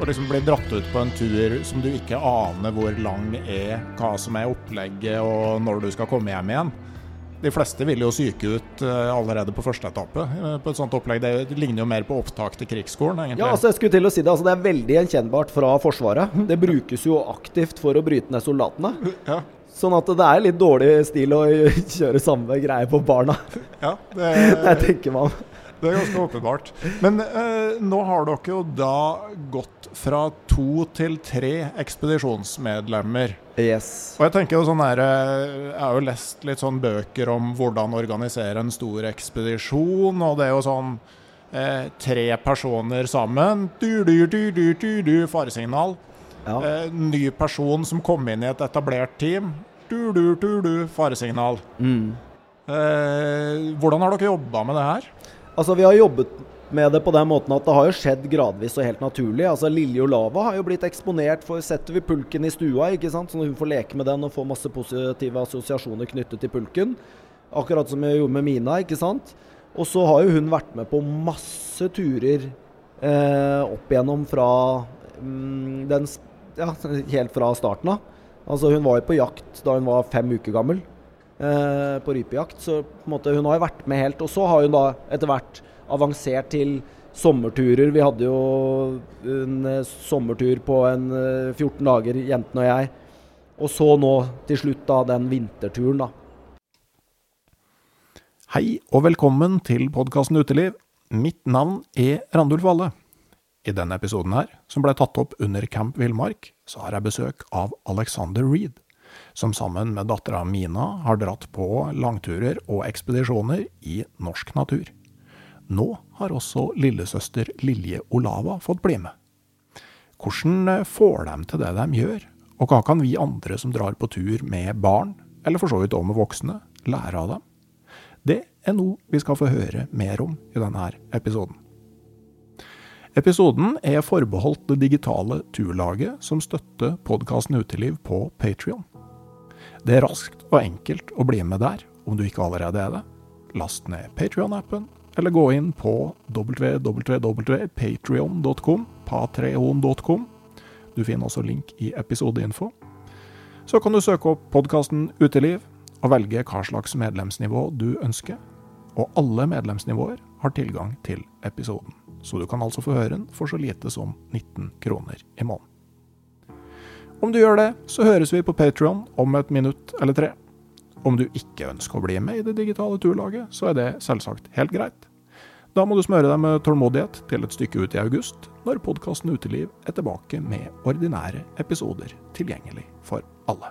Og liksom bli dratt ut på en tur som du ikke aner hvor lang er, hva som er opplegget og når du skal komme hjem igjen. De fleste vil jo syke ut eh, allerede på første etappe eh, på et sånt opplegg. Det ligner jo mer på opptak til krigsskolen, egentlig. Ja, altså jeg skulle til å si Det altså det er veldig gjenkjennbart fra Forsvaret. Det brukes jo aktivt for å bryte ned soldatene. Ja. Sånn at det er litt dårlig stil å kjøre samme greie på barna. Ja, det, det tenker om. Det er ganske åpenbart. Men eh, nå har dere jo da gått fra to til tre ekspedisjonsmedlemmer. Yes. Og jeg tenker jo sånn eh, Jeg har jo lest litt sånn bøker om hvordan organisere en stor ekspedisjon, og det er jo sånn eh, tre personer sammen. Du, du, du, du, du, du, faresignal. Ja. Eh, ny person som kom inn i et etablert team. Du, du, du, du, faresignal. Mm. Eh, hvordan har dere jobba med det her? Altså Vi har jobbet med det på den måten at det har jo skjedd gradvis og helt naturlig. Altså Lilje Olava har jo blitt eksponert for Setter vi pulken i stua, ikke sant? sånn at hun får leke med den og få masse positive assosiasjoner knyttet til pulken. Akkurat som jeg gjorde med Mina. ikke sant? Og så har jo hun vært med på masse turer eh, opp igjennom fra mm, den, ja, helt fra starten av. Altså Hun var jo på jakt da hun var fem uker gammel. Eh, på rypejakt. Så på en måte, hun har jo vært med helt. Og så har hun da etter hvert avansert til sommerturer. Vi hadde jo en eh, sommertur på en eh, 14 dager, jentene og jeg. Og så nå til slutt da den vinterturen, da. Hei og velkommen til podkasten Uteliv. Mitt navn er Randulf Valle. I denne episoden her, som ble tatt opp under Camp Villmark, så har jeg besøk av Alexander Reed, som sammen med dattera Mina har dratt på langturer og ekspedisjoner i norsk natur. Nå har også lillesøster Lilje Olava fått bli med. Hvordan får de til det de gjør, og hva kan vi andre som drar på tur med barn, eller for så vidt også med voksne, lære av dem? Det er noe vi skal få høre mer om i denne episoden. Episoden er forbeholdt det digitale turlaget som støtter podkasten Uteliv på Patrion. Det er raskt og enkelt å bli med der, om du ikke allerede er det. Last ned Patrion-appen, eller gå inn på www.patrion.com. Du finner også link i episodeinfo. Så kan du søke opp podkasten Uteliv, og velge hva slags medlemsnivå du ønsker. Og alle medlemsnivåer har tilgang til episoden, så du kan altså få høre den for så lite som 19 kroner i måneden. Om du gjør det, så høres vi på Patreon om et minutt eller tre. Om du ikke ønsker å bli med i det digitale turlaget, så er det selvsagt helt greit. Da må du smøre deg med tålmodighet til et stykke ut i august, når podkasten Uteliv er tilbake med ordinære episoder tilgjengelig for alle.